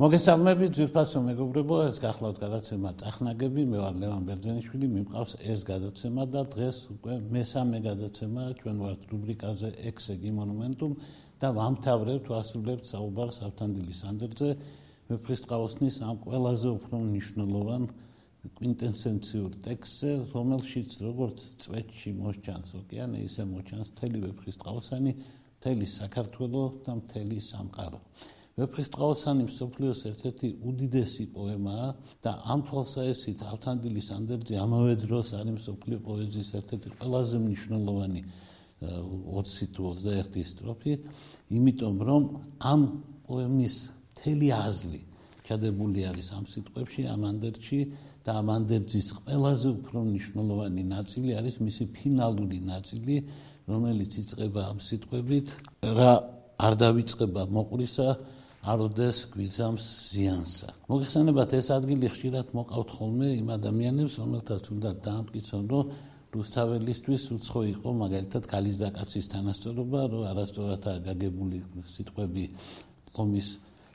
მოგესალმებით ძვირფასო მეგობრებო, ეს გახლავთ გადაცემა წახნაგები, მე ვარ ლევან ბერძენიშვილი, მიმყავს ეს გადაცემა და დღეს უკვე მესამე გადაცემა ჩვენ ვართ რუბრიკაზე ექსეგი მონუმენტუმ და ვამთავრებთ ვასრულებთ საუბარს ავთანდილის ანდერძე მეფხისტყაოსნის ამ ყველაზე უფრო მნიშვნელოვან კვინტენსენციურ ტექსტზე, რომელშიც როგორც წვეთში მოსჩანს ოკეანე, ისე მოსჩანს თელი მეფხისტყაოსანი, თელი საქართველოს და მთელი სამყარო. ვეფხისტყაოსანი მსოფლიოს ერთ-ერთი უდიდესი პოემაა და ამ თვალსაჩინით ავთანდილის ანდერძი ამავე დროს არის მსოფლიო პოეზიის ერთ-ერთი ყველაზე მნიშვნელოვანი 20 თუ 21 სტროფი, იმიტომ რომ ამ პოემის მთელი აზრი ჩადებული არის ამ სიტყვებში, ამ ანდერძში და ამ ანდერძის ყველაზე უფრო მნიშვნელოვანი ნაწილი არის მისი ფინალური ნაწილი, რომელიც იწყება ამ სიტყვებით: რა არ დავიწყება მოყრისა აროდეს გვიზამს ზიანსა. მოგეხსენებათ ეს ადგილი ხშირად მოყავთ ხოლმე იმ ადამიანებს, რომელთაც უნდა დაამტკიცონ, რომ რუსთაველისთვის უცხო იყო მაგალითად კალის და კაცის თანასწორობა, რომ არასწორადაა გაგებული სიტყვები ლომის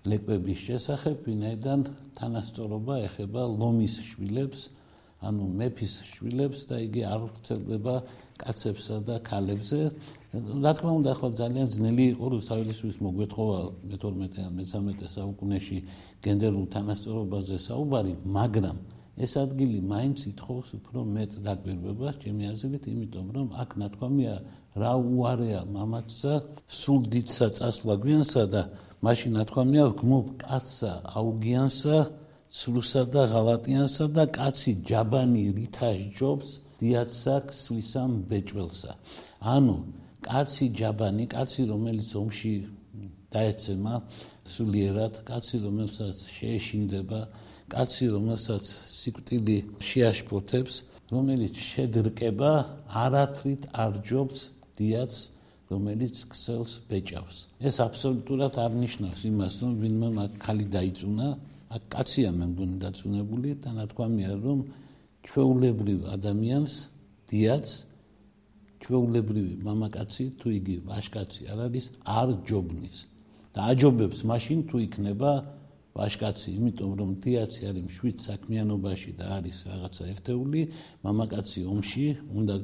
ლეკვების შესახებ, ვინაიდან თანასწორობა ეხება ლომის შვილებს, ანუ მეფის შვილებს და იგი არ ვრცელდება კაცებსა და ქალებზე. რა თქმა უნდა, ახლა ძალიან ძნელი იყო რუსთაველის მოგვეთხოვა მე-12 ან მე-13 საუკუნეში გენდერულ თანასწორობაზე საუბარი, მაგრამ ეს ადგილი მაინც ითხოვს უფრო მეტ დაგვირგვებას, ჩემი აზრით, იმიტომ რომ აქ ნათქვამია რა უარეა მამაცსა, სულ დიდსა წასვლა გვიანსა და მაშინ ნათქვამია გმობ კაცსა აუგიანსა, სულსა და ღალატიანსა და კაცი ჯაბანი რითაშ ჯობს დიაცსა ქსლისამ ბეჭველსა. ანუ კაცი ჯაბანი, კაცი რომელიც ომში დაეცემა სულიერად, კაცი რომელსაც შეეშინდება, კაცი რომელსაც სიკვდილი შეაშფოთებს, რომელიც შედრკება, არაფრით არ ჯობს დიაც რომელიც ქსელს ბეჭავს. ეს აბსოლუტურად არ ნიშნავს იმას, რომ ვინმე მაგ ხალი დაიწუნა, აქ კაცია მე მგონი დაწუნებული და ნათქვამია, რომ ჩვეულებრივ ადამიანს დიაც ჩვეულებრივი მამაკაცი თუ იგი ვაშკაცი არ არის არ ჯობნის. და აჯობებს მაშინ თუ იქნება ვაშკაცი იმიტომ რომ დიაცი არის მშვიდ საქმიანობაში და არის რაღაცა ერთეული მამაკაცი ომში უნდა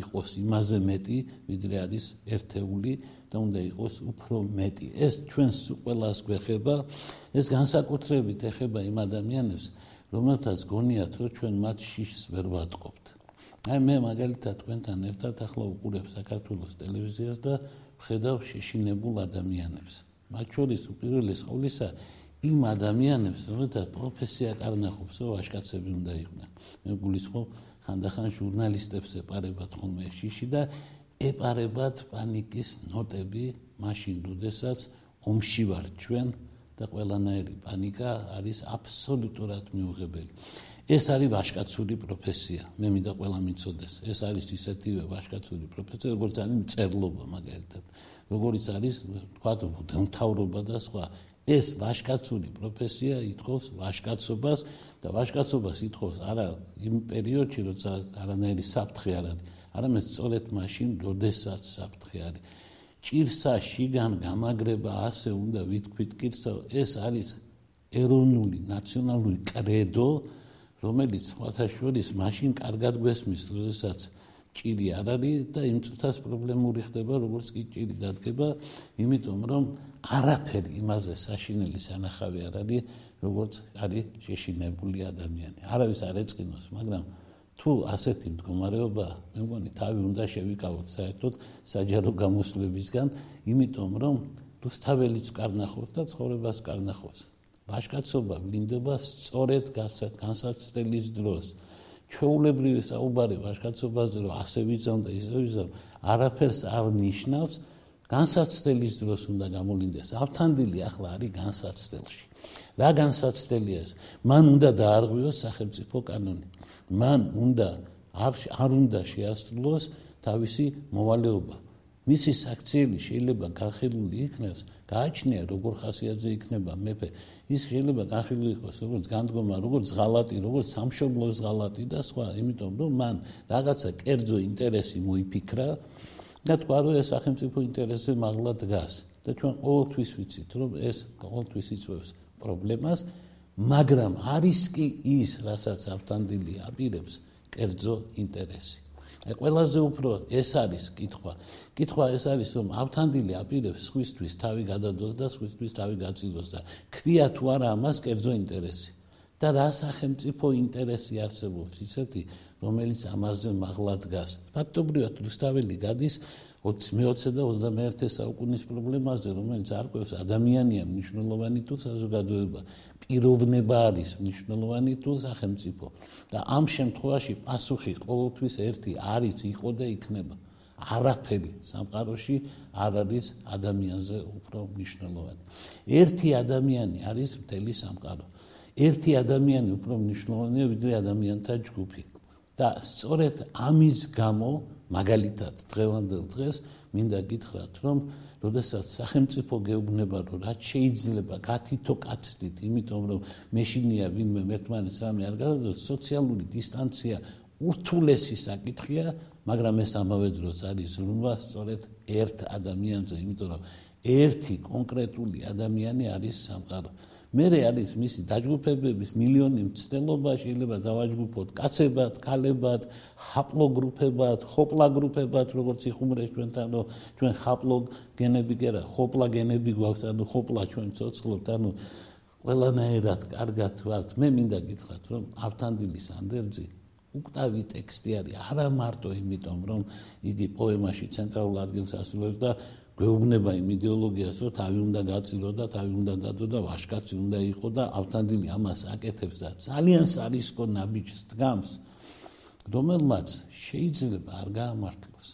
იყოს იმაზე მეტი ვიდრე არის ერთეული და უნდა იყოს უფრო მეტი. ეს ჩვენს ყველას გვეხება ეს განსაკუთრებით ეხება იმ ადამიანებს რომელთაც გონიათ რომ ჩვენ მათ შიშს ვერ ვატყობთ აი მე მაგალითად თქვენთან ერთად ახლა უყურებ საქართველოს ტელევიზიას და ვხედავ შეშინებულ ადამიანებს. მათ შორის უპირველეს ყოვლისა იმ ადამიანებს, რომელთა პროფესია კარნახობს, რომ აშკაცები უნდა იყვნენ. მე გულისხმობ ხანდახან ჟურნალისტებს ეპარებათ ხოლმე შიში და ეპარებათ პანიკის ნოტები მაშინ, როდესაც ომში ვარ ჩვენ და ყველანაირი პანიკა არის აბსოლუტურად მიუღებელი. ეს არის ვაშკაცური პროფესია. მე მინდა ყველა მიცოდეს, ეს არის ისეთივე ვაშკაცური პროფესია, როგორც არის მწერლობა მაგალითად. როგორც არის, თქვა, დამთავრობა და სხვა. ეს ვაშკაცური პროფესია ითხოვს ვაშკაცობას და ვაშკაცობას ითხოვს არა იმ პერიოდში, როცა არანაირი საფრთხე არ არის, არამედ სწორედ მაშინ, როდესაც საფრთხე არის. ჭირსა შიგან გამაგრება ასე უნდა ვითქვით კითხო, ეს არის ეროვნული ნაციონალური კრედო, რომელიც სხვათა შორის მაშინ კარგად გვესმის, როდესაც ჭირი არ არის და იმ წუთას პრობლემური ხდება, როგორც კი ჭირი დადგება, იმიტომ რომ არაფერი იმაზე საშინელი სანახავი არ არის, როგორც არის შეშინებული ადამიანი. არავის არ ეწყინოს, მაგრამ თუ ასეთი მდგომარეობა, მე მგონი, თავი უნდა შევიკავოთ საერთოდ საჯარო გამოსვლებისგან, იმიტომ რომ რუსთაველიც კარნახობს და ცხოვრებას კარნახობს. ვაშკაცობა ვლინდება სწორედ განსაცდელის დროს. ჩვეულებრივი საუბარი ვაშკაცობაზე რომ ასე ვიზამ და ისე ვიზამ, არაფერს არ ნიშნავს. განსაცდელის დროს უნდა გამოლინდეს. ავთანდილი ახლა არის განსაცდელში. რა განსაცდელია ეს? მან უნდა დაარღვიოს სახელმწიფო კანონი. მან უნდა არ უნდა შეასრულოს თავისი მოვალეობა. მისი საქციელი შეიძლება განხილული იქნას, გააჩნია როგორ ხასიათზე იქნება მეფე. ის შეიძლება განხილული იყოს როგორც განდგომა, როგორც ღალატი, როგორც სამშობლოს ღალატი და სხვა, იმიტომ რომ მან რაღაცა კერძო ინტერესი მოიფიქრა და თქვა რომ ეს სახელმწიფო ინტერესზე მაღლა დგას. და ჩვენ ყოველთვის ვიცით რომ ეს ყოველთვის იწევს პრობლემას, მაგრამ არის კი ის, რასაც ავთანდილი აპირებს, კერძო ინტერესი. აი ყველაზე უფრო ეს არის კითხვა. კითხვა ეს არის, რომ ავთანდილი აპირებს სხვისთვის თავი გადადოს და სხვისთვის თავი გაწილოს და ქთია თუ არა ამას კერძო ინტერესი. და რა სახელმწიფო ინტერესი არსებობს ისეთი, რომელიც ამაზე მაღლა დგას. ფაქტობრივად რუსთაველი გადის 20 მე-20 და 21 საუკუნის პრობლემაზე, რომელიც არკვევს ადამიანია მნიშვნელოვანი თუ საზოგადოება, პიროვნება არის მნიშვნელოვანი თუ სახელმწიფო. და ამ შემთხვევაში პასუხი ყოველთვის ერთი არის, იყო და იქნება. არაფერი სამყაროში არ არის ადამიანზე უფრო მნიშვნელოვანი. ერთი ადამიანი არის მთელი სამყარო. ერთი ადამიანი უფრო მნიშვნელოვანია ვიდრე ადამიანთა ჯგუფი. და სწორედ ამის გამო მაგალითად დღევანდელ დღეს მინდა გითხრათ რომ როდესაც სახელმწიფო გეუბნება რომ რაც შეიძლება გათითო კაცდით იმიტომ რომ მეშინია ვინმე ერთმანეთს რამე არ გადადოს სოციალური დისტანცია ურთულესი საკითხია მაგრამ ეს ამავე დროს არის ზრუნვა სწორედ ერთ ადამიანზე იმიტომ რომ ერთი კონკრეტული ადამიანი არის სამყარო მერე არის მისი დაჯგუფებების მილიონი მცდელობა შეიძლება დავაჯგუფოთ კაცებად, ქალებად, ჰაპლოგრუპებად, ხოპლაგრუპებად, როგორც იხუმრეს ჩვენთან, რომ ჩვენ ჰაპლოგენები კი არა, ხოპლაგენები გვაქვს, ანუ ხოპლა ჩვენ ცოცხლობთ, ანუ ყველანაირად კარგად ვართ. მე მინდა გითხრათ, რომ ავთანდილის ანდერძი უკტავი ტექსტი არის, არა მარტო იმიტომ, რომ იგი პოემაში ცენტრალურ ადგილს ასრულებს და გვეუბნება იმ იდეოლოგიას, რომ თავი უნდა გაწილო და თავი უნდა დადო და ვაშკაცი უნდა იყო და ავთანდილი ამას აკეთებს და ძალიან სარისკო ნაბიჯს დგამს, რომელმაც შეიძლება არ გაამართლოს.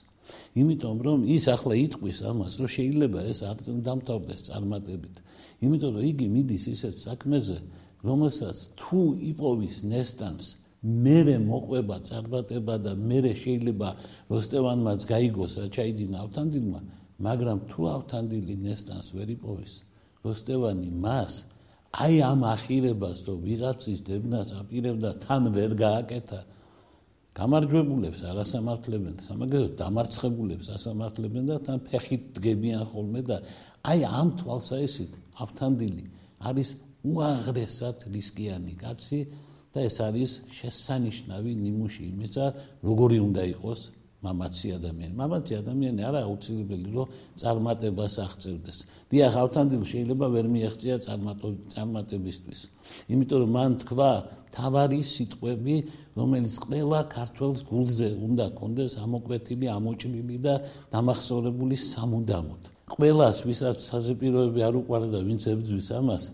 იმიტომ რომ ის ახლა იტყვის ამას, რომ შეიძლება ეს დამთავრდეს წარმატებით. იმიტომ რომ იგი მიდის ისეთ საქმეზე, რომელსაც თუ იპოვის ნესტანს მერე მოყვება წარმატება და მერე შეიძლება როსტევანმაც გაიგოს რა ჩაიდინა ავთანდილმა მაგრამ თუ ავთანდილი ნესტანს ვერ იპოვის როსტევანი მას აი ამ ახირებას რომ ვიღაცის დებნას აპირებდა თან ვერ გააკეთა გამარჯვებულებს არასამართლებენ სამაგერო დამარცხებულებს ასამართლებენ და თან ფეხით დგებიან ხოლმე და აი ამ თვალსაჩინით ავთანდილი არის უაღრესად რისკიანი კაცი და ეს არის შესანიშნავი ნიმუში იმისა როგორი უნდა იყოს მამაცი ადამიანი. მამაცი ადამიანი არა აუცილებელი რომ წარმატებას აღწევდეს. დიახ, ავთანდილ შეიძლება ვერ მიაღწია წარმატებისთვის. იმიტომ რომ მან თქვა თავარი სიტყვები, რომელიც ყველა ქართველს გულზე უნდა კონდეს ამოკვეთილი, ამოჭრილი და დამახსოვრებული სამუდამოდ. ყველას, ვისაც საზეპიროები არ უყვარდა, ვინც ებძვის ამას,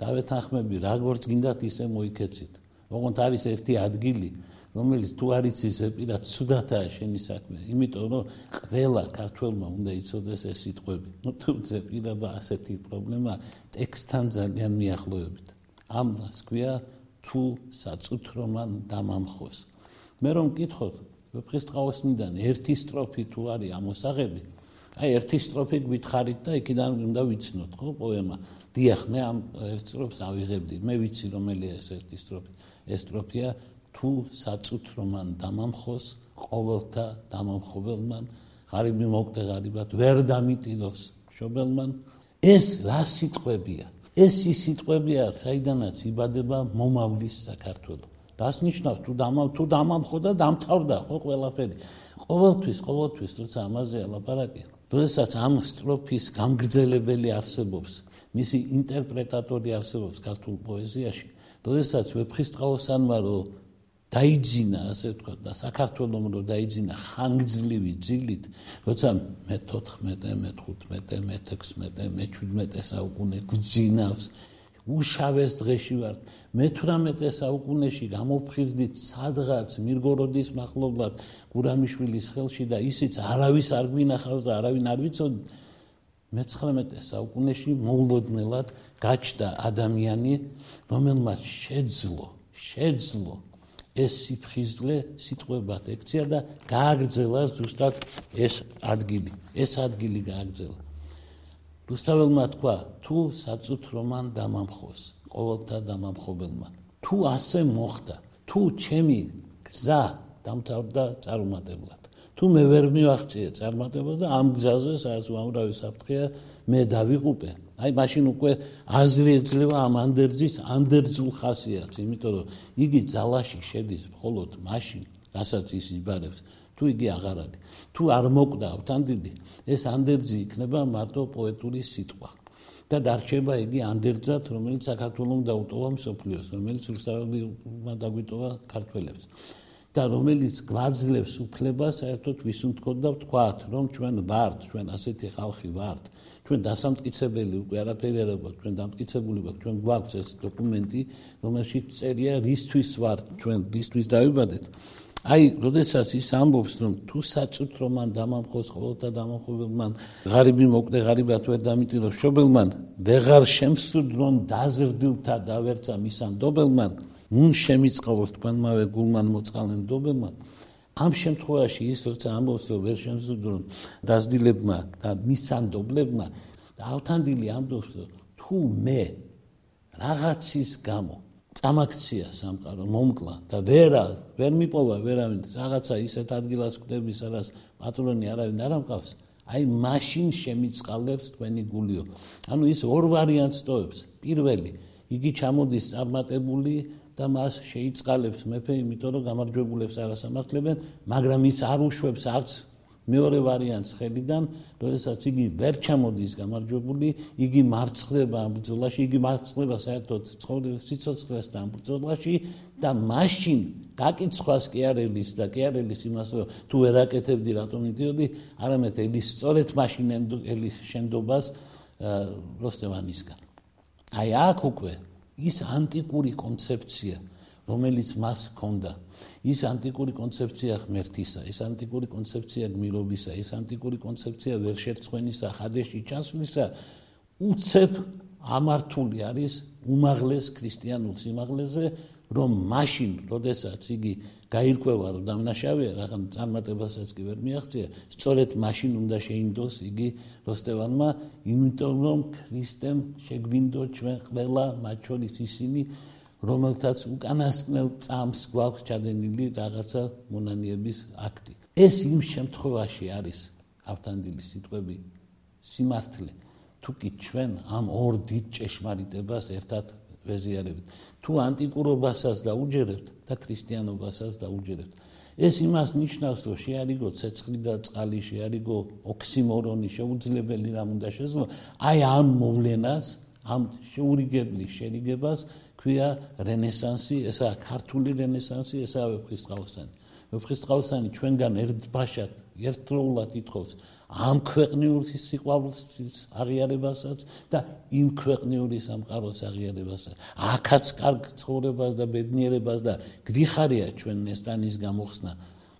დავეთანხმები, როგორც გინდათ ისე მოიქეცით. ოღონდ არის ერთი ადგილი, რომელიც თუ არ იცის ეპირა ცუდათაა შენი საქმე? იმიტომ რომ ყველა ქართველმა უნდა იცოდეს ეს სიტყვები. ну თუ ზეპირება ასეთი პრობლემა ტექსტთან ძალიან მიახლოებით. ამას ქვია თუ საწუთრომან დამამხოს. მე რომ მკითხოთ ვეფხისტყაოსნიდან ერთი სტროფი თუ არის ამოსაღები? აი ერთი სტროფი გითხარით და იქიდან უნდა ვიცნოთ ხო პოემა? დიახ მე ამ ერთ სტროფს ავიღებდი. მე ვიცი რომელია ეს ერთი სტროფი. ეს სტროფია თუ საწუთრო მან დამამხოს ყოველთა დამამხობელმან ღარიბი მოკდე ღარიბად ვერ დამიტილოს შობელმან. ეს რა სიტყვებია? ეს ის სიტყვებია საიდანაც იბადება მომავლის საქართველოს რას ნიშნავს? თუ დამამ თუ დამამხო და დამთავრდა ხო ყველაფერი. ყოველთვის ყოველთვის როცა ამაზე ლაპარაკი როდესაც ამ სტროფის გამგრძელებელი არსებობს მისი ინტერპრეტატორი არსებობს ქართულ პოეზიაში. როდესაც ვეფხისტყაოსანმა რომ დაიძინა ასე ვთქვა და საქართველოს რო დაიძინა ხანგრძლივი ძილით როცა მე-14 მე-15 მე-16 მე-17 საუკუნე გძინავს უშავეს დღეში ვარ მე-18 საუკუნეში გამოფხიზდით სადღაც მირგოროდის מחლობლად გურამიშვილის ხელში და ისიც არავის არ გვინახავს და არავინ არ ვიცოდი მე-19 საუკუნეში მოულოდნელად გაჩნდა ადამიანი რომელმაც შეძლო შეძლო ეს სიფხიზლე სიტყვებად ექცია და გააგრძელა ზუსტად ეს ადგილი. ეს ადგილი გააგრძელა. რუსთაველმა თქვა, თუ საწუთრომან დამამხოს, ყოველთა დამამხობელმა. თუ ასე მოხდა, თუ ჩემი გზა დამთავრდა წარუმატებლად. თუ მე ვერ მივახციე წარმატებას და ამ გზაზე, სადაც უამრავი საფრთხეა, მე დავიღუპე, აი მაშინ უკვე აზრი ეძლევა ამ ანდერძის ანდერძულ ხასიათს, იმიტომ რომ იგი ძალაში შედის მხოლოდ მაშინ, რასაც ის იბარებს, თუ იგი აღარ არის. თუ არ მოკვდა ავთანდილი, ეს ანდერძი იქნება მარტო პოეტური სიტყვა. და დარჩება იგი ანდერძად, რომელიც საქართველოს დაუტოვა მსოფლიოს, რომელიც რუსთავმა დაგვიტოვა ქართველებს. და რომელიც გვაძლევს უფლებას საერთოდ ვისუნთქოთ და ვთქვათ, რომ ჩვენ ვართ, ჩვენ ასეთი ხალხი ვართ. ჩვენ დასამტკიცებელი უკვე არაფერი არ აქვს, ჩვენ დამტკიცებული ვართ, ჩვენ გვაქვს ეს დოკუმენტი, რომელშიც წერია რისთვის ვართ, ჩვენ რისთვის დავიბადეთ. აი, როდესაც ის ამბობს, რომ თუ საწუთრო მან დამამხოს ყოველთა დამამხობელმან, ღარიბი მოკვდე ღარიბად ვერ დამიტირო შობელმან, ვეღარ შემსრუდლონ დაზრდილთა დავერცა მისანდობელმან, ნუ შემიწყალოთ თქვენმავე გულმან მოწყალენ დობელმა ამ შემთხვევაში ის როცა ამბობს რომ ვერ შემზრდუნ დაზდილებმა და მისანდობლებმა ავთანდილი ამბობს რომ თუ მე რაღაცის გამო წამაქცია სამყარო მომკლა და ვერა ვერ მიპოვა ვერავინ რაღაცა ისეთ ადგილას ხვდები სადაც პატრონი არავინ არ ამყავს აი მაშინ შემიწყალებს თქვენი გულიო. ანუ ის ორ ვარიანტს ტოვებს. პირველი იგი ჩამოდის წარმატებული და მას შეიწყალებს მეფე, იმიტომ რომ გამარჯვებულებს არასამართლებენ, მაგრამ ის არ უშვებს არც მეორე ვარიანტს ხელიდან, როდესაც იგი ვერ ჩამოდის გამარჯვებული, იგი მარცხდება ამ ბრძოლაში, იგი მარცხდება საერთოდ ცხოვრების სიცოცხლეს და ამ ბრძოლაში და მაშინ გაკიცხვას კი არ ელის და კი არ ელის იმას რომ თუ ვერ აკეთებდი რატომ იდიოდი, არამედ ელის სწორედ მაშინ ელის შენდობას როსტევანისგან. აი აქ უკვე ის ანტიკური კონცეფცია, რომელიც მას ჰქონდა, ის ანტიკური კონცეფცია ღმერთისა, ის ანტიკური კონცეფცია გმირობისა, ის ანტიკური კონცეფცია ვერშერცხვენისა, ხადეში ჩასვლისა, უცებ ამართული არის უმაღლეს ქრისტიანულ სიმაღლეზე, რომ მაშინ, როდესაც იგი გაირკვევა, რომ დამნაშავეა, რაღაც წარმატებასაც კი ვერ მიაღწია, სწორედ მაშინ უნდა შეინდოს იგი როსტევანმა, იმიტომ რომ ქრისტემ შეგვინდო ჩვენ ყველა მათ შორის ისინი, რომელთაც უკანასკნელ წამს გვაქვს ჩადენილი რაღაცა მონანიების აქტი. ეს იმ შემთხვევაში არის ავთანდილის სიტყვები სიმართლე. თუ კი ჩვენ ამ ორ დიდ ჭეშმარიტებას ერთად ვეზიარებთ. თუ ანტიკურობასაც დაუჯერებთ და ქრისტიანობასაც დაუჯერებთ. ეს იმას ნიშნავს, რომ შეარიგო ცეცხლი და წყალი, შეარიგო ოქსიმორონი, შეუძლებელი რამ უნდა შეძლო. აი ამ მოვლენას, ამ შეურიგებლის შერიგებას ქვია რენესანსი, ესაა ქართული რენესანსი, ესაა ვეფხისტყაოსანი. ვეფხისტყაოსანი ჩვენგან ერთბაშად, ერთდროულად ითხოვს ამ ქვეყნიურის სიყვარულის აღიარებასაც და იმ ქვეყნიური სამყაროს აღიარებასაც. აქაც კარგ ცხოვრებას და ბედნიერებას და გვიხარია ჩვენ ნესტანის გამოხსნა.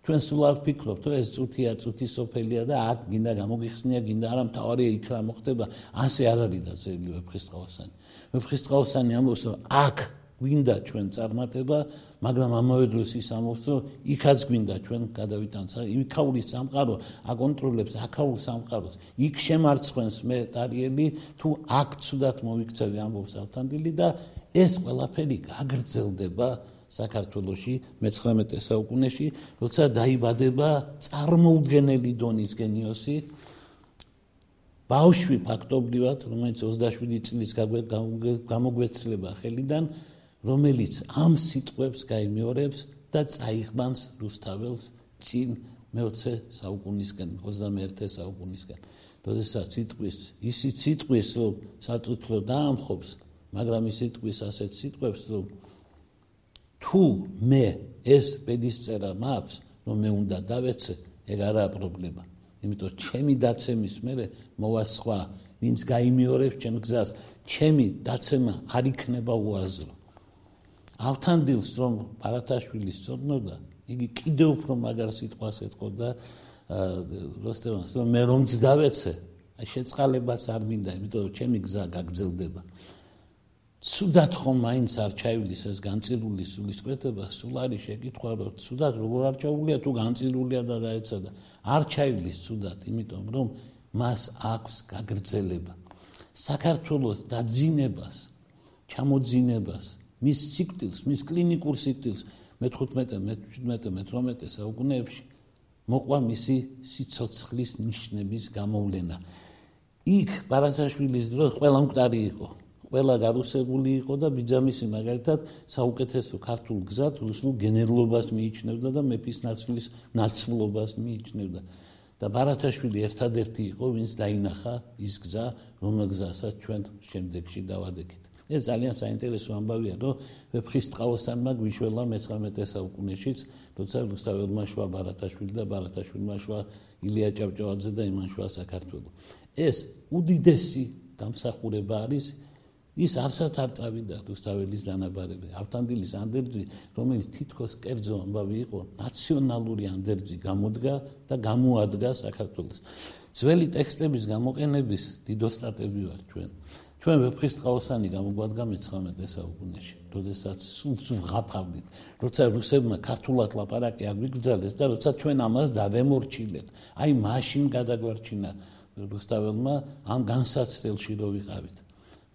ჩვენ სულ არ ფიქრობთ, რომ ეს წუთია, წუთი სოფელია და აქ გინდა გამოგიხსნია, გინდა არა მთავარია იქ რა მოხდება. ასე არ არის და ძელი ვეფხისტყაოსანი. ვეფხისტყაოსანი ამბობს, რომ აქ გვინდა ჩვენ წარმატება, მაგრამ ამავე დროს ის ამბობს, რომ იქაც გვინდა ჩვენ გადავიტანოთ. იქაურის სამყარო აკონტროლებს აქაურ სამყაროს. იქ შემარცხვენს მე ტარიელი, თუ აქ ცუდად მოვიქცევი ამბობს ავთანდილი და ეს ყველაფერი გაგრძელდება საქართველოში მე-19 საუკუნეში, როცა დაიბადება წარმოუდგენელი დონის გენიოსი ბავშვი ფაქტობრივად, რომელიც 27 წლის გამოგვეცლება ხელიდან, რომელიც ამ სიტყვებს გაიმეორებს და წაიღბანს რუსთაველს წინ მე-20 საუკუნისკენ 21 საუკუნისკენ როდესაც სიტყვის ისი სიტყვის რომ საწუთრო დაამხობს მაგრამ ის სიტყვის ასეთ სიტყვებს რომ თუ მე ეს პედისწერა მაქვს რომ მე უნდა დავეცე ეგ არაა პრობლემა. იმიტომ ჩემი დაცემის მერე მოვა სხვა ვინც გაიმეორებს ჩემ გზას ჩემი დაცემა არ იქნება უაზრო ავთანდილს რომ პარათაშვილის წოდნოდა იგი კიდევ უფრო მაგარ სიტყვას ეთქოდა როსტევანს რომ მე რომ ძდავეცე აი შეწყალებას არ მინდა იმიტომ რომ ჩემი გზა გაგრძელდება. სუდად ხომ მაინც არ ჩაივლის ეს განწილული სულისკვეთება სულ არის შეკითხვა რომ სუდად როგორ არ ჩაუვლია თუ განწილულია და დაეცადა არ ჩაივლის სუდად იმიტომ რომ მას აქვს გაგრძელება. საქართველოს დაძინებას ჩამოძინებას მის სიკვდილს, მის კლინიკურ სიკვდილს მე-15, მე-17, მე-18 საუკუნეებში მოყვა მისი სიცოცხლის ნიშნების გამოვლენა. იქ ბარათაშვილის დროს ყველა მკვდარი იყო ყველა გარუსებული იყო და ბიძამისი მაგალითად საუკეთესო ქართულ გზად რუსულ გენერლობას მიიჩნევდა და მეფის ნაცვლის ნაცვლობას მიიჩნევდა და ბარათაშვილი ერთადერთი იყო ვინც დაინახა ის გზა რომელ გზასაც ჩვენ შემდეგში დავადექით ეს ძალიან საინტერესო ამბავია რომ ვეფხისტყაოსანმა გვიშველა მე-19 საუკუნეშიც როცა რუსთაველმა შვა ბარათაშვილი და ბარათაშვილმა შვა ილია ჭავჭავაძე და იმან შვა საქართველოს ეს უდიდესი დამსახურება არის ის არსად არ წავიდა რუსთაველის დანაბარები ავთანდილის ანდერძი რომელიც თითქოს კერძო ამბავი იყო ნაციონალური ანდერძი გამოდგა და გამოადგა საქართველოს. ძველი ტექსტების გამოყენების დიდოსტატები ვარ ჩვენ ჩვენ ვეფხისტყაოსანი გამოგვადგა მე-19 საუკუნეში როდესაც სულ სულ ღაფავდით როცა რუსებმა ქართულად ლაპარაკი აგვიგრძელეს და როცა ჩვენ ამას დავემორჩილეთ აი მაშინ გადაგვარჩინა რუსთაველმა ამ განსაცდელში რო ვიყავით.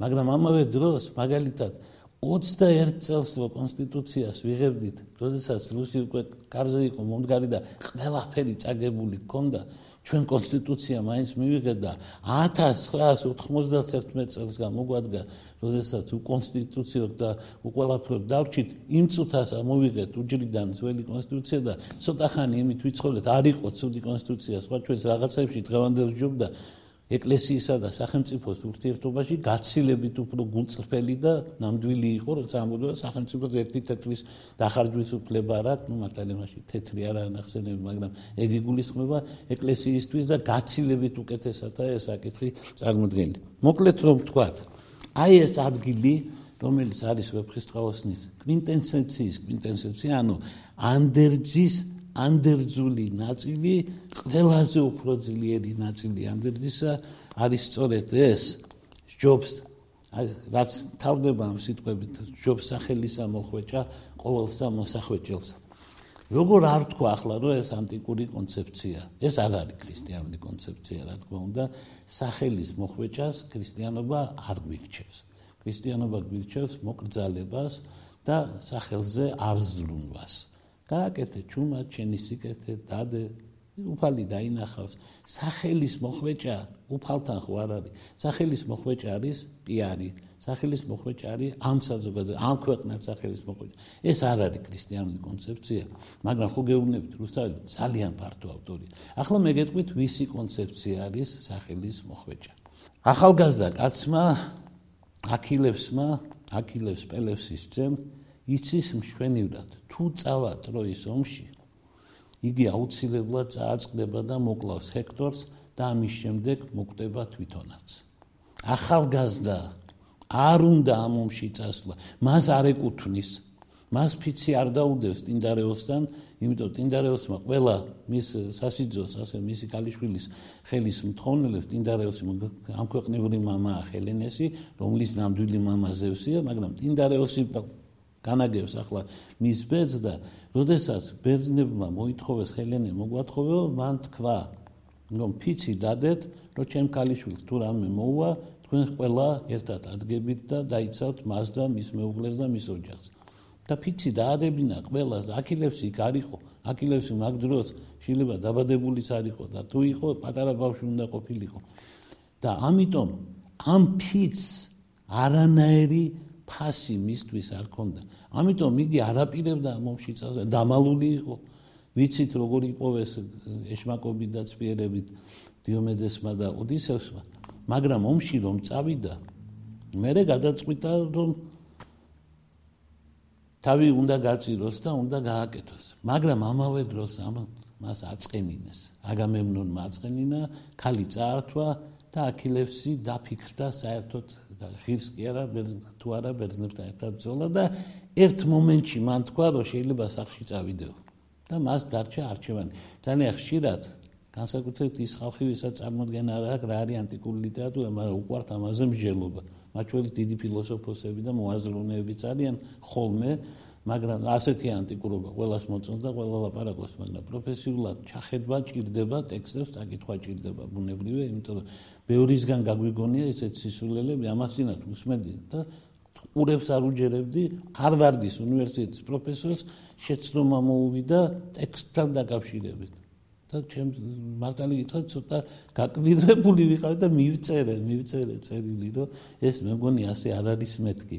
მაგრამ ამავე დროს მაგალითად 21 წელს რო კონსტიტუციას ვიღებდით, როდესაც რუსი უკვე კარზე იყო მომდგარი და ყველაფერი წაგებული ჰქონდა, ჩვენ კონსტიტუცია მაინც მივიღეთ და 1991 წელს გამოგვადგა, როდესაც უკონსტიტუციო და უყველაფრო დავრჩით, იმ წუთას ამოვიღეთ უჯრიდან ძველი კონსტიტუცია და ცოტა ხანი იმით ვიცხოვეთ, არ იყო ცუდი კონსტიტუცია, სხვა ჩვენს რაღაცებში დღევანდელ ჯობდა ეკლესიისა და სახელმწიფოს ურთიერთობაში გაცილებით უფრო გულწრფელი და ნამდვილი იყო, როცა ამბობდა სახელმწიფოს ერთი თეთრის დახარჯვის უფლება რა, ну მართალიმაში თეთრი არ ანახსენები, მაგრამ ეგ იგულისხმება ეკლესიისთვის და გაცილებით უკეთესათა ეს საკითხი წარმოქმნილი. მოკლედ რომ ვთქვათ, აი ეს ადგილი რომელიც არის ვეფხისტყაოსნის კვინტენსენციის კვინტენსენცია, ანუ ანდერძის ანდერძული ნაწილი ყველაზე უფრო ძლიერი ნაწილი ანდერძისა არის სწორედ ეს ჯობს რაც თავდება ამ სიტყვებით ჯობს სახელისა მოხვეჭა ყოველსა მოსახვეჭელს როგორ არ თქვა ახლა რომ ეს ანტიკური კონცეფცია ეს არ არის ქრისტიანული კონცეფცია რა თქმა უნდა სახელის მოხვეჭას ქრისტიანობა არ გვირჩევს. ქრისტიანობა გვირჩევს მოკრძალებას და სახელზე არზრუნვას გააკეთე ჩუმა ჩენი სიკეთე დადე უფალი დაინახავს. სახელის მოხვეჭა უფალთან ხო არ არის. სახელის მოხვეჭა არის პიარი. სახელის მოხვეჭა არის ამ საზოგადო ამ ქვეყნად სახელის მოხვეჭა. ეს არ არის ქრისტიანული კონცეფცია მაგრამ ხო გეუბნებით რუსთავი ძალიან ფართო ავტორია ახლა მე გეტყვით ვისი კონცეფცია არის სახელის მოხვეჭა. ახალგაზრდა კაცმა აქილევსმა აქილევს პელევსის ძემ იცის მშვენივრად თუ წავა ტროის ომში იგი აუცილებლად წააწყდება და მოკლავს ჰექტორს და ამის შემდეგ მოკვდება თვითონაც. ახალგაზრდა არ უნდა ამ ომში წასვლა. მას არ ეკუთვნის. მას ფიცი არ დაუდევს ტინდარეოსთან იმიტომ ტინდარეოსმა ყველა მის სასიძოს ასე მისი კალიშვილის ხელის მთხოვნელებს ტინდარეოსი ამ ქვეყნიური მამაა ჰელენესი რომლის ნამდვილი მამა ზევსია მაგრამ ტინდარეოსი განაგებს ახლა მის ბედს და როდესაც ბერძნებმა მოითხოვეს ჰელენე მოგვათხოვეო მან თქვა რომ ფიცი დადეთ რომ ჩემ კალიშვილს თუ რამე მოუვა თქვენ ყველა ერთად ადგებით და დაიცავთ მას და მის მეუღლეს და მის ოჯახს. და ფიცი დაადებინა ყველას და აქილევსი იქ არისო აქილევსი მაგ დროს შეიძლება დაბადებულიც არისო და თუ იყო პატარა ბავშვი უნდა ყოფილიყო. და ამიტომ ამ ფიცს არანაირი ფასი მისთვის არ ქონდა. ამიტომ იგი არაპირებდა მომში წასვლა, დამალული იყო. ვიცით როგორ იპოვეს ეშმაკობი და წვიერებით დიომედესმა და ოდისევსმა, მაგრამ მომში რომ წავიდა, მერე გადაწყვიტა რომ თავი უნდა გაწიროს და უნდა გააკეთოს. მაგრამ ამავე დროს ამ მას აწყენინეს. აგამემნონმა აწყენინა, ქალი წაართვა და აქილევსი დაფიქრდა საერთოდ და ღირს კი არა თუ არა ბერძნებთან ერთად ბრძოლა და ერთ მომენტში მან თქვა რომ შეიძლება სახში წავიდეო. და მას დარჩა არჩევანი. ძალიან ხშირად განსაკუთრებით ის ხალხი ვისაც წარმოდგენა არ აქვს რა არის ანტიკური ლიტერატურა მაგრამ უყვართ ამაზე მსჯელობა მათ შორის დიდი ფილოსოფოსები და მოაზროვნეები ძალიან ხოლმე მაგრამ ასეთი ანტიკურობა ყოველას მოწონს და ყველა ლაპარაკობს, მაგრამ პროფესიულად ჩახედვა ჭირდება, ტექსტებს წაკითხვა ჭირდება ბუნებრივია, იმიტომ რომ ბევრისგან გაგვიგონია ესეთ სისულელები, ამას წინათ უსმენდი და ყურებს არ უჯერებდი ჰარვარდის უნივერსიტეტის პროფესორს შეცდომა მოუვიდა ტექსტთან დაკავშირებით. და ჩემ მარტალი გითხრა ცოტა გაკვირვებული ვიყავ და მივწერე, მივწერე წერილი, რომ ეს მე მგონი ასე არ არის მეთქი.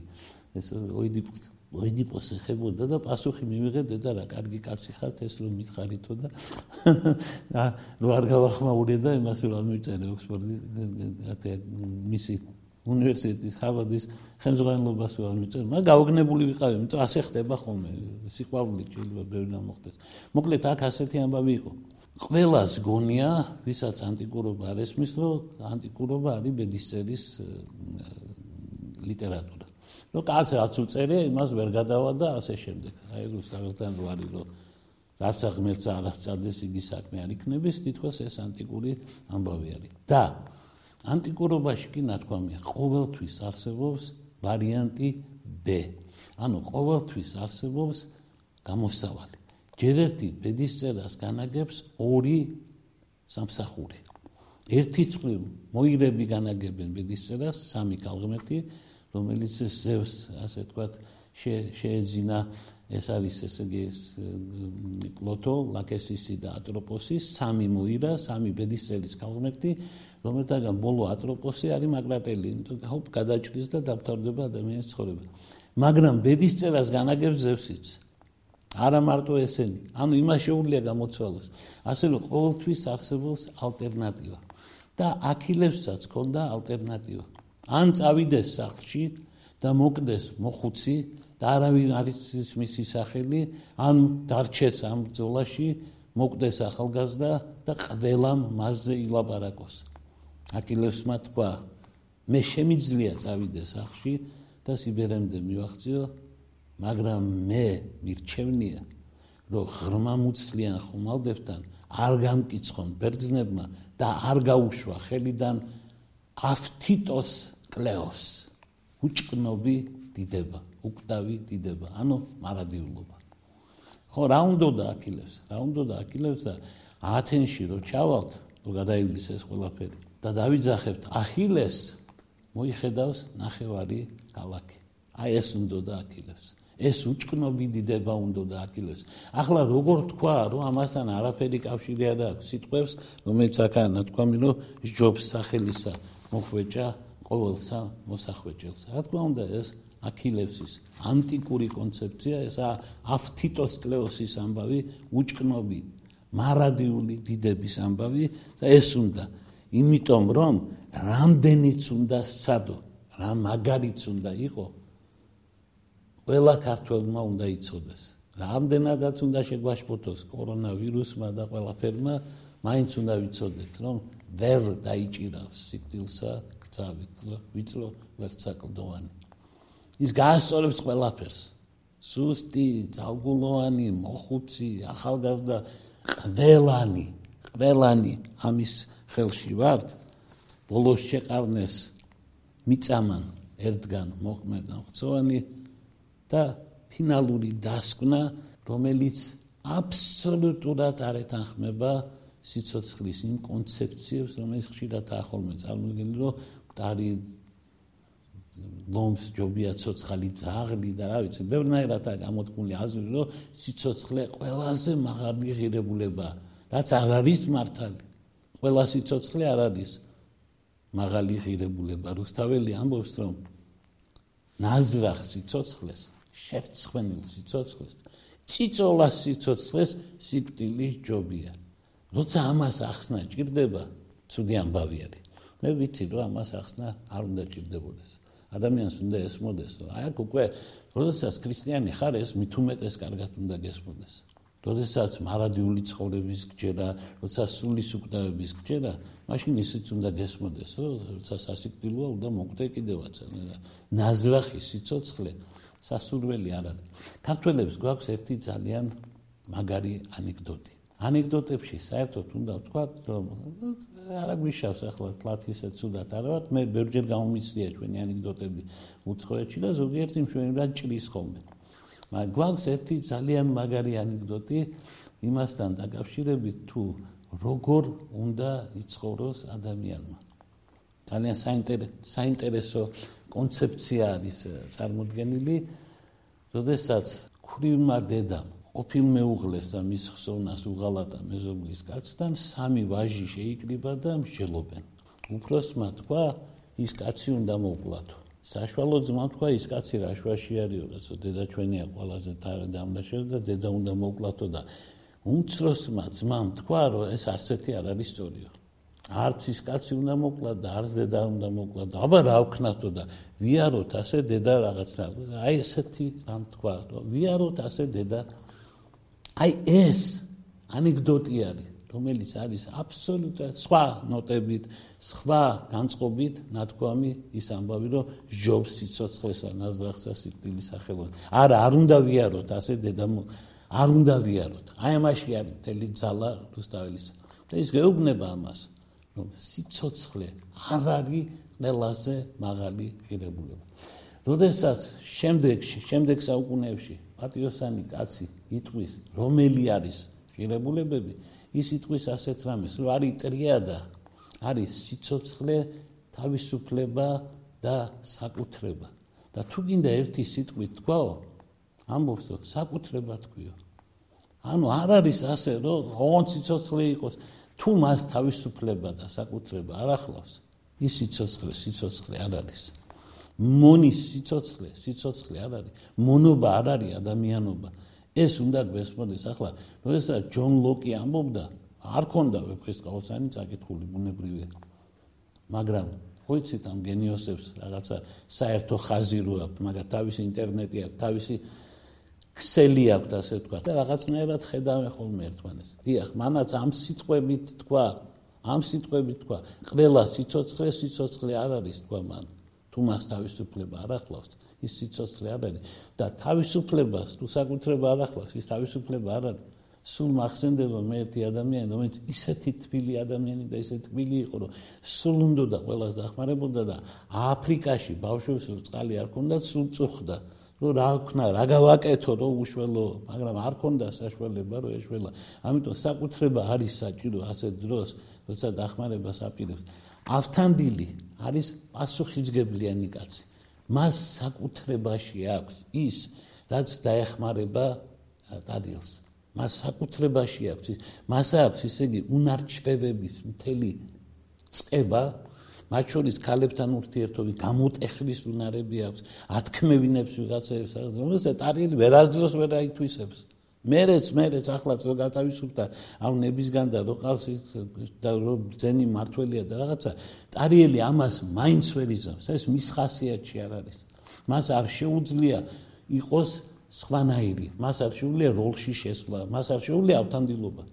ეს ოიდიპოს ოიდიპოს ეხებოდა და პასუხი მივიღე და რა კარგი კაცი ხართ ეს რომ მითხარითო და რა არ გავახმაურე და იმას რომ მივწერე ოქსფორდის მისი უნივერსიტეტის ჰარვარდის ხელმძღვანელობას ვარ მიწერ, მაგრამ გაოგნებული ვიყავი, იმიტომ ასე ხდება ხოლმე. სიყვარული შეიძლება ბევრი ნამოხდეს. მოკლედ აქ ასეთი ამბავი იყო. ყველას გონია, ვისაც ანტიკურობა არ ესმის, რომ ანტიკურობა არის ბედისწერის ლიტერატურა. ნუ კაცი რაც უწერია, იმას ვერ გადავა და ასე შემდეგ. აი რუსთავთან რო არის რომ რაც აღმერთს არ აღწადეს იგი საქმე არ იქნების, თითქოს ეს ანტიკური ამბავი არის. და ანტიკურობაში კი ნათქვამია ყოველთვის არსებობს ვარიანტი B. ანუ ყოველთვის არსებობს გამოსავალი. ჯერ ერთი ბედისწერას განაგებს ორი სამსახური. ერთი წყლი მოირები განაგებენ ბედისწერას სამი კალღმერთი, რომელიც ზევს, ასე თქვათ, შეეძინა ეს არის ესე იგი კლოტო, ლაკესისი და ატროპოსი, სამი მოირა, სამი ბედისწერის კალღმერთი რომელთაგან ბოლო ატროპოსი არის მაგრატელი, იმიტომ რომ გადაჭრის და დამთავრდება ადამიანის ცხოვრება. მაგრამ ბედის წერას განაგებს ზევსიც. არა მარტო ესენი, ანუ იმას შეუძლია გამოცვალოს. ასე რომ ყოველთვის არსებობს ალტერნატივა. და აქილევსაც ქონდა ალტერნატივა. ან წავიდეს სახლში და მოკდეს მოხუცი და არავინ არის მისი სახელი, ან დარჩეს ამ ბრძოლაში, მოკდეს ახალგაზრდა და ყველა მასზე ილაპარაკოს. აკილევსმა თქვა მე შემიძლია წავიდე სახში და სიბერემდე მივახციო მაგრამ მე მირჩევნია რომ ღრმამუცლიან ხომალდებთან არ გამკიცხონ ბერძნებმა და არ გაუშვა ხელიდან აფთიტოს კლეოს. უჭკნობი დიდება უკვდავი დიდება. ანუ მარადიულობა. ხო რა უნდა და აკილევს რა უნდა და აკილევს და ათენში რო ჩავალთ რო გადაივლის ეს ყველაფერი და დავიძახებთ ახილეს მოიხედავს ნახევარი ქალაქი. აი ეს უნდა და აქილეს ეს უჭკნობი დიდება უნდა და აქილეს ახლა როგორ თქვა რომ ამასთან არაფერი კავშირი არ აქვს? სიტყვებს რომელიც აქაა ნათქვამი რომ ჯობს სახელისა მოხვეჭა ყოველსა მოსახვეჭელს რა თქმა უნდა ეს აქილევსის ანტიკური კონცეფცია ესა აფთიტოს კლეოსის ამბავი უჭკნობი მარადიული დიდების ამბავი და ეს უნდა იმიტომ რომ რამდენიც უნდა სადო, რა მაგარიც უნდა იყო, ყველა ქართველმა უნდა იცოდეს. რამდენადაც უნდა შეგვაშფოთოს კორონავირუსმა და ყველაფერმა, მაინც უნდა ვიცოდეთ, რომ ვერ დაიჭირავს სიკტილსა გწავით, ვიწლო ვერცაკლდოვანი. ის გაასწორებს ყველაფერს. სუსტი, ძალგულოვანი, მოხუცი, ახალგაზრდა, ყველანი, ყველანი ამის ხელში ვართ ბოლოს შეყარნეს მიწამან ერთგან მოხმედა ხცოვანი და ფინალური დასკვნა რომელიც აბსოლუტურად არ ეთანხმება სიცოცხლის იმ კონცეფციებს რომელიც ხშირად ახოლმე წარმოგვიდგენთ რომ მტარი ლომს ჯობია ცოცხალი ძაღლი და რა ვიცი ბევრნაირადაა გამოთქმული აზრი რომ სიცოცხლე ყველაზე მაღალი ღირებულება რაც არ არის მართალი ყველა სიცოცხლე არ არის მაღალი ღირებულება. რუსთაველი ამბობს, რომ ნაზრახ სიცოცხლეს, შეფცხენილ სიცოცხლეს, ციცოლა სიცოცხლეს სიკტილი ჯობია. როცა ამას ახსნა ჭირდება, ცუდი ამბავი არის. მე ვიცი, რომ ამას ახსნა არ უნდა ჭირდებოდეს. ადამიანს უნდა ესმოდეს, რომ აი უკვე როდესაც ქრისტიანი ხარ, ეს უმეტეს კარგად უნდა გესმოდეს. როდესაც მარადიული ცხოვრების გჯერა, როცა სულის უკვდავების გჯერა, მაშინ ისიც უნდა გესმოდეს, რომ როცა სასიკვდილოა, უნდა მოკვდე კიდევაც. ნაზრახი სიцоცხლე სასურველი არ არის. ქართველებს გვაქვს ერთი ძალიან მაგარი ანეკდოტი. ანეკდოტებში საერთოდ უნდა ვთქვა, რომ არა გვიშავს ახლა თლათ ისე ცუდად არ ვარ, მე ბევრჯერ გამომიცდია ჩვენი ანეკდოტები უცხოეთში და ზოგიერთი მშვენივრად ჭრის ხოლმე. მაგრამ გვაქვს ერთი ძალიან მაგარი ანეკდოტი იმასთან დაკავშირებით თუ როგორ უნდა იცხოვროს ადამიანმა. ძალიან საინტერესო კონცეფცია არის წარმოქმნილი, როდესაც ქრივმა დედამ ყოფილ მეუღლეს და მის ხსოვნას უღალატა მეზობლის კაცთან სამი ვაჟი შეიკრიბა და მსჯელობენ. უფროსმა თქვა, ის კაცი უნდა მოკლათო. საშუალო ძმა თქვა, ის კაცი რაშვაში არისო, რასო დედა ჩვენია ყველაზე თარა დამნაშავე და დედა უნდა მოკლათო და უმცროსმა ძმამ თქვა, რომ ეს არცეთი არ არის სწორიო. არც ის კაცი უნდა მოკლა და არც დედა უნდა მოკლა და აბა რა ვქნათო და ვიაროთ ასე დედა რაღაცა. აი ესეთი რამ თქვა, რომ ვიაროთ ასე დედა აი ეს ანეკდოტი არის რომელიც არის აბსოლუტურად სხვა ნოტებით, სხვა განწყობით ნათქვამი ის ამბავი, რომ ჯობს სიცოცხლესა ნაზრახსა სიკვდილის სახელო. არა, არ უნდა ვიაროთ ასე დედამ არ უნდა ვიაროთ. აი ამაში არის მთელი ძალა რუსთაველის. და ის გეუბნება ამას, რომ სიცოცხლე არ არის ყველაზე მაღალი ღირებულება. როდესაც შემდეგში, შემდეგ საუკუნეებში პატიოსანი კაცი იტყვის, რომელი არის ღირებულებები, ის იტყვის ასეთ რამეს, რომ არის ტრიადა, არის სიცოცხლე, თავისუფლება და საკუთრება. და თუ გინდა ერთი სიტყვით თქვაო, ამბობს რომ საკუთრება თქვიო. ანუ არ არის ასე, რომ ოღონდ სიცოცხლე იყოს, თუ მას თავისუფლება და საკუთრება არ ახლავს, ის სიცოცხლე, სიცოცხლე არ არის. მონის სიცოცხლე, სიცოცხლე არ არის. მონობა არ არის ადამიანობა. ეს უნდა გვესმოდეს ახლა როდესაც ჯონ ლოკი ამბობდა არ ქონდა ვეფხის ყავსანი წაკითხული ბუნებრივია მაგრამ ხო იცით ამ გენიოსებს რაღაცა საერთო ხაზი რო აქვს მაგრამ თავისი ინტერნეტი აქვს თავისი ქსელი აქვს ასე თქვა და რაღაცნაირად ხედავენ ხოლმე ერთმანეთს დიახ მანაც ამ სიტყვებით თქვა ამ სიტყვებით თქვა ყველა სიცოცხლე სიცოცხლე არ არის თქვა მან თუ მას თავისუფლება არ ახლავს ის სიცოცხლე არ არის. და თავისუფლებას თუ საკუთრება არ ახლავს ის თავისუფლება არ არის. სულ მახსენდება მე ერთი ადამიანი რომელიც ისეთი თბილი ადამიანი და ისეთი თბილი იყო რომ სულ უნდა და ყველას დახმარებოდა და აფრიკაში ბავშვებს წყალი არ ქონდა სულ წუხდა რომ რა ვქნა რა გავაკეთო რომ უშველო მაგრამ არ ქონდა საშუალება რომ ეშველა. ამიტომ საკუთრება არის საჭირო ასეთ დროს როცა დახმარებას აპირებს ავთანდილი არის პასუხისგებლიანი კაცი. მას საკუთრებაში აქვს ის, რაც დაეხმარება დადილს. მას საკუთრებაში აქვს ის, მას აქვს ისე იგი უნარჩვევების მთელი წება, მათ შორის ქალებთან ურთიერთობის გამოტეხვის უნარები აქვს, ათქმევინებს ვიღაცებს, რომელსაც ტარიელი ვერასდროს ვერ აითვისებს. მერეც მერეც ახლაც რო გათავისუფლდა ამ ნებისგან და რო ყავს და რო ძენი მართველია და რაღაცა ტარიელი ამას მაინც ვერ იზამს. ეს მის ხასიათში არ არის. მას არ შეუძლია იყოს სხვანაირი მას არ შეუძლია როლში შესვლა. მას არ შეუძლია ავთანდილობა.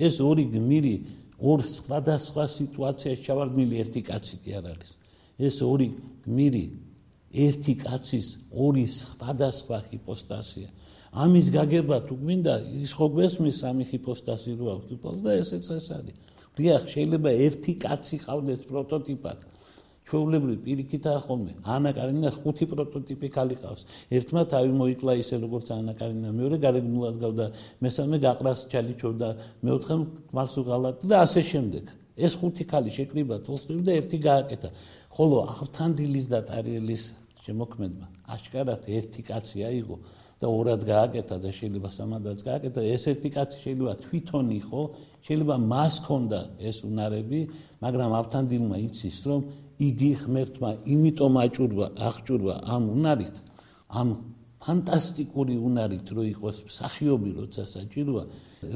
ეს ორი გმირი ორ სხვადასხვა სიტუაციაში ჩავარდნილი ერთი კაცი კი არ არის ეს ორი გმირი ერთი კაცის ორი სხვადასხვა ჰიპოსტაზია ამის გაგება თუ გვინდა ის ხო გვესმის სამი ჰიპოსტაზი რო აქვს თვითონ და ესეც ეს არის. დიახ, შეიძლება ერთი კაცი ყავდეს პროტოტიპად. ჩვეულებრივ პირიქით ახომე, ანა კარინა ხუთი პროტოტიპი ქალიყავს. ერთმა თავი მოიკლა ისე როგორც ანა კარინა, მეორე გარეგნულად გავდა, მესამე გაყრას ჩალიჩობდა, მეოთხე მარს უღალატ და ასე შემდეგ. ეს ხუთი ქალი შეკრიბა თოლსტოიმ და ერთი გააკეთა. ხოლო ავთანდილის და ტარიელის შემოქმედმა აშკარად ერთი კაცი აიღო. და ორად გააკეთა და შეიძლება სამადაც გააკეთა ესეთი კაცი შეიძლება თვითონ იყო შეიძლება მას ქონდა ეს უნარები მაგრამ ავთანდილმა იცის რომ იგი ღმერთმა იმიტომ აჭურვა აღჭურვა ამ უნარით ამ ფანტასტიკური უნარით რომ იყოს მსახიობი როცა საჭიროა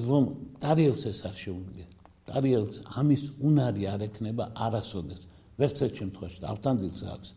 რომ ტარიელს ეს არ შეუძლია. ტარიელს ამის უნარი არ ექნება არასოდეს. ვერც ერთ შემთხვევაში ავთანდილს აქვს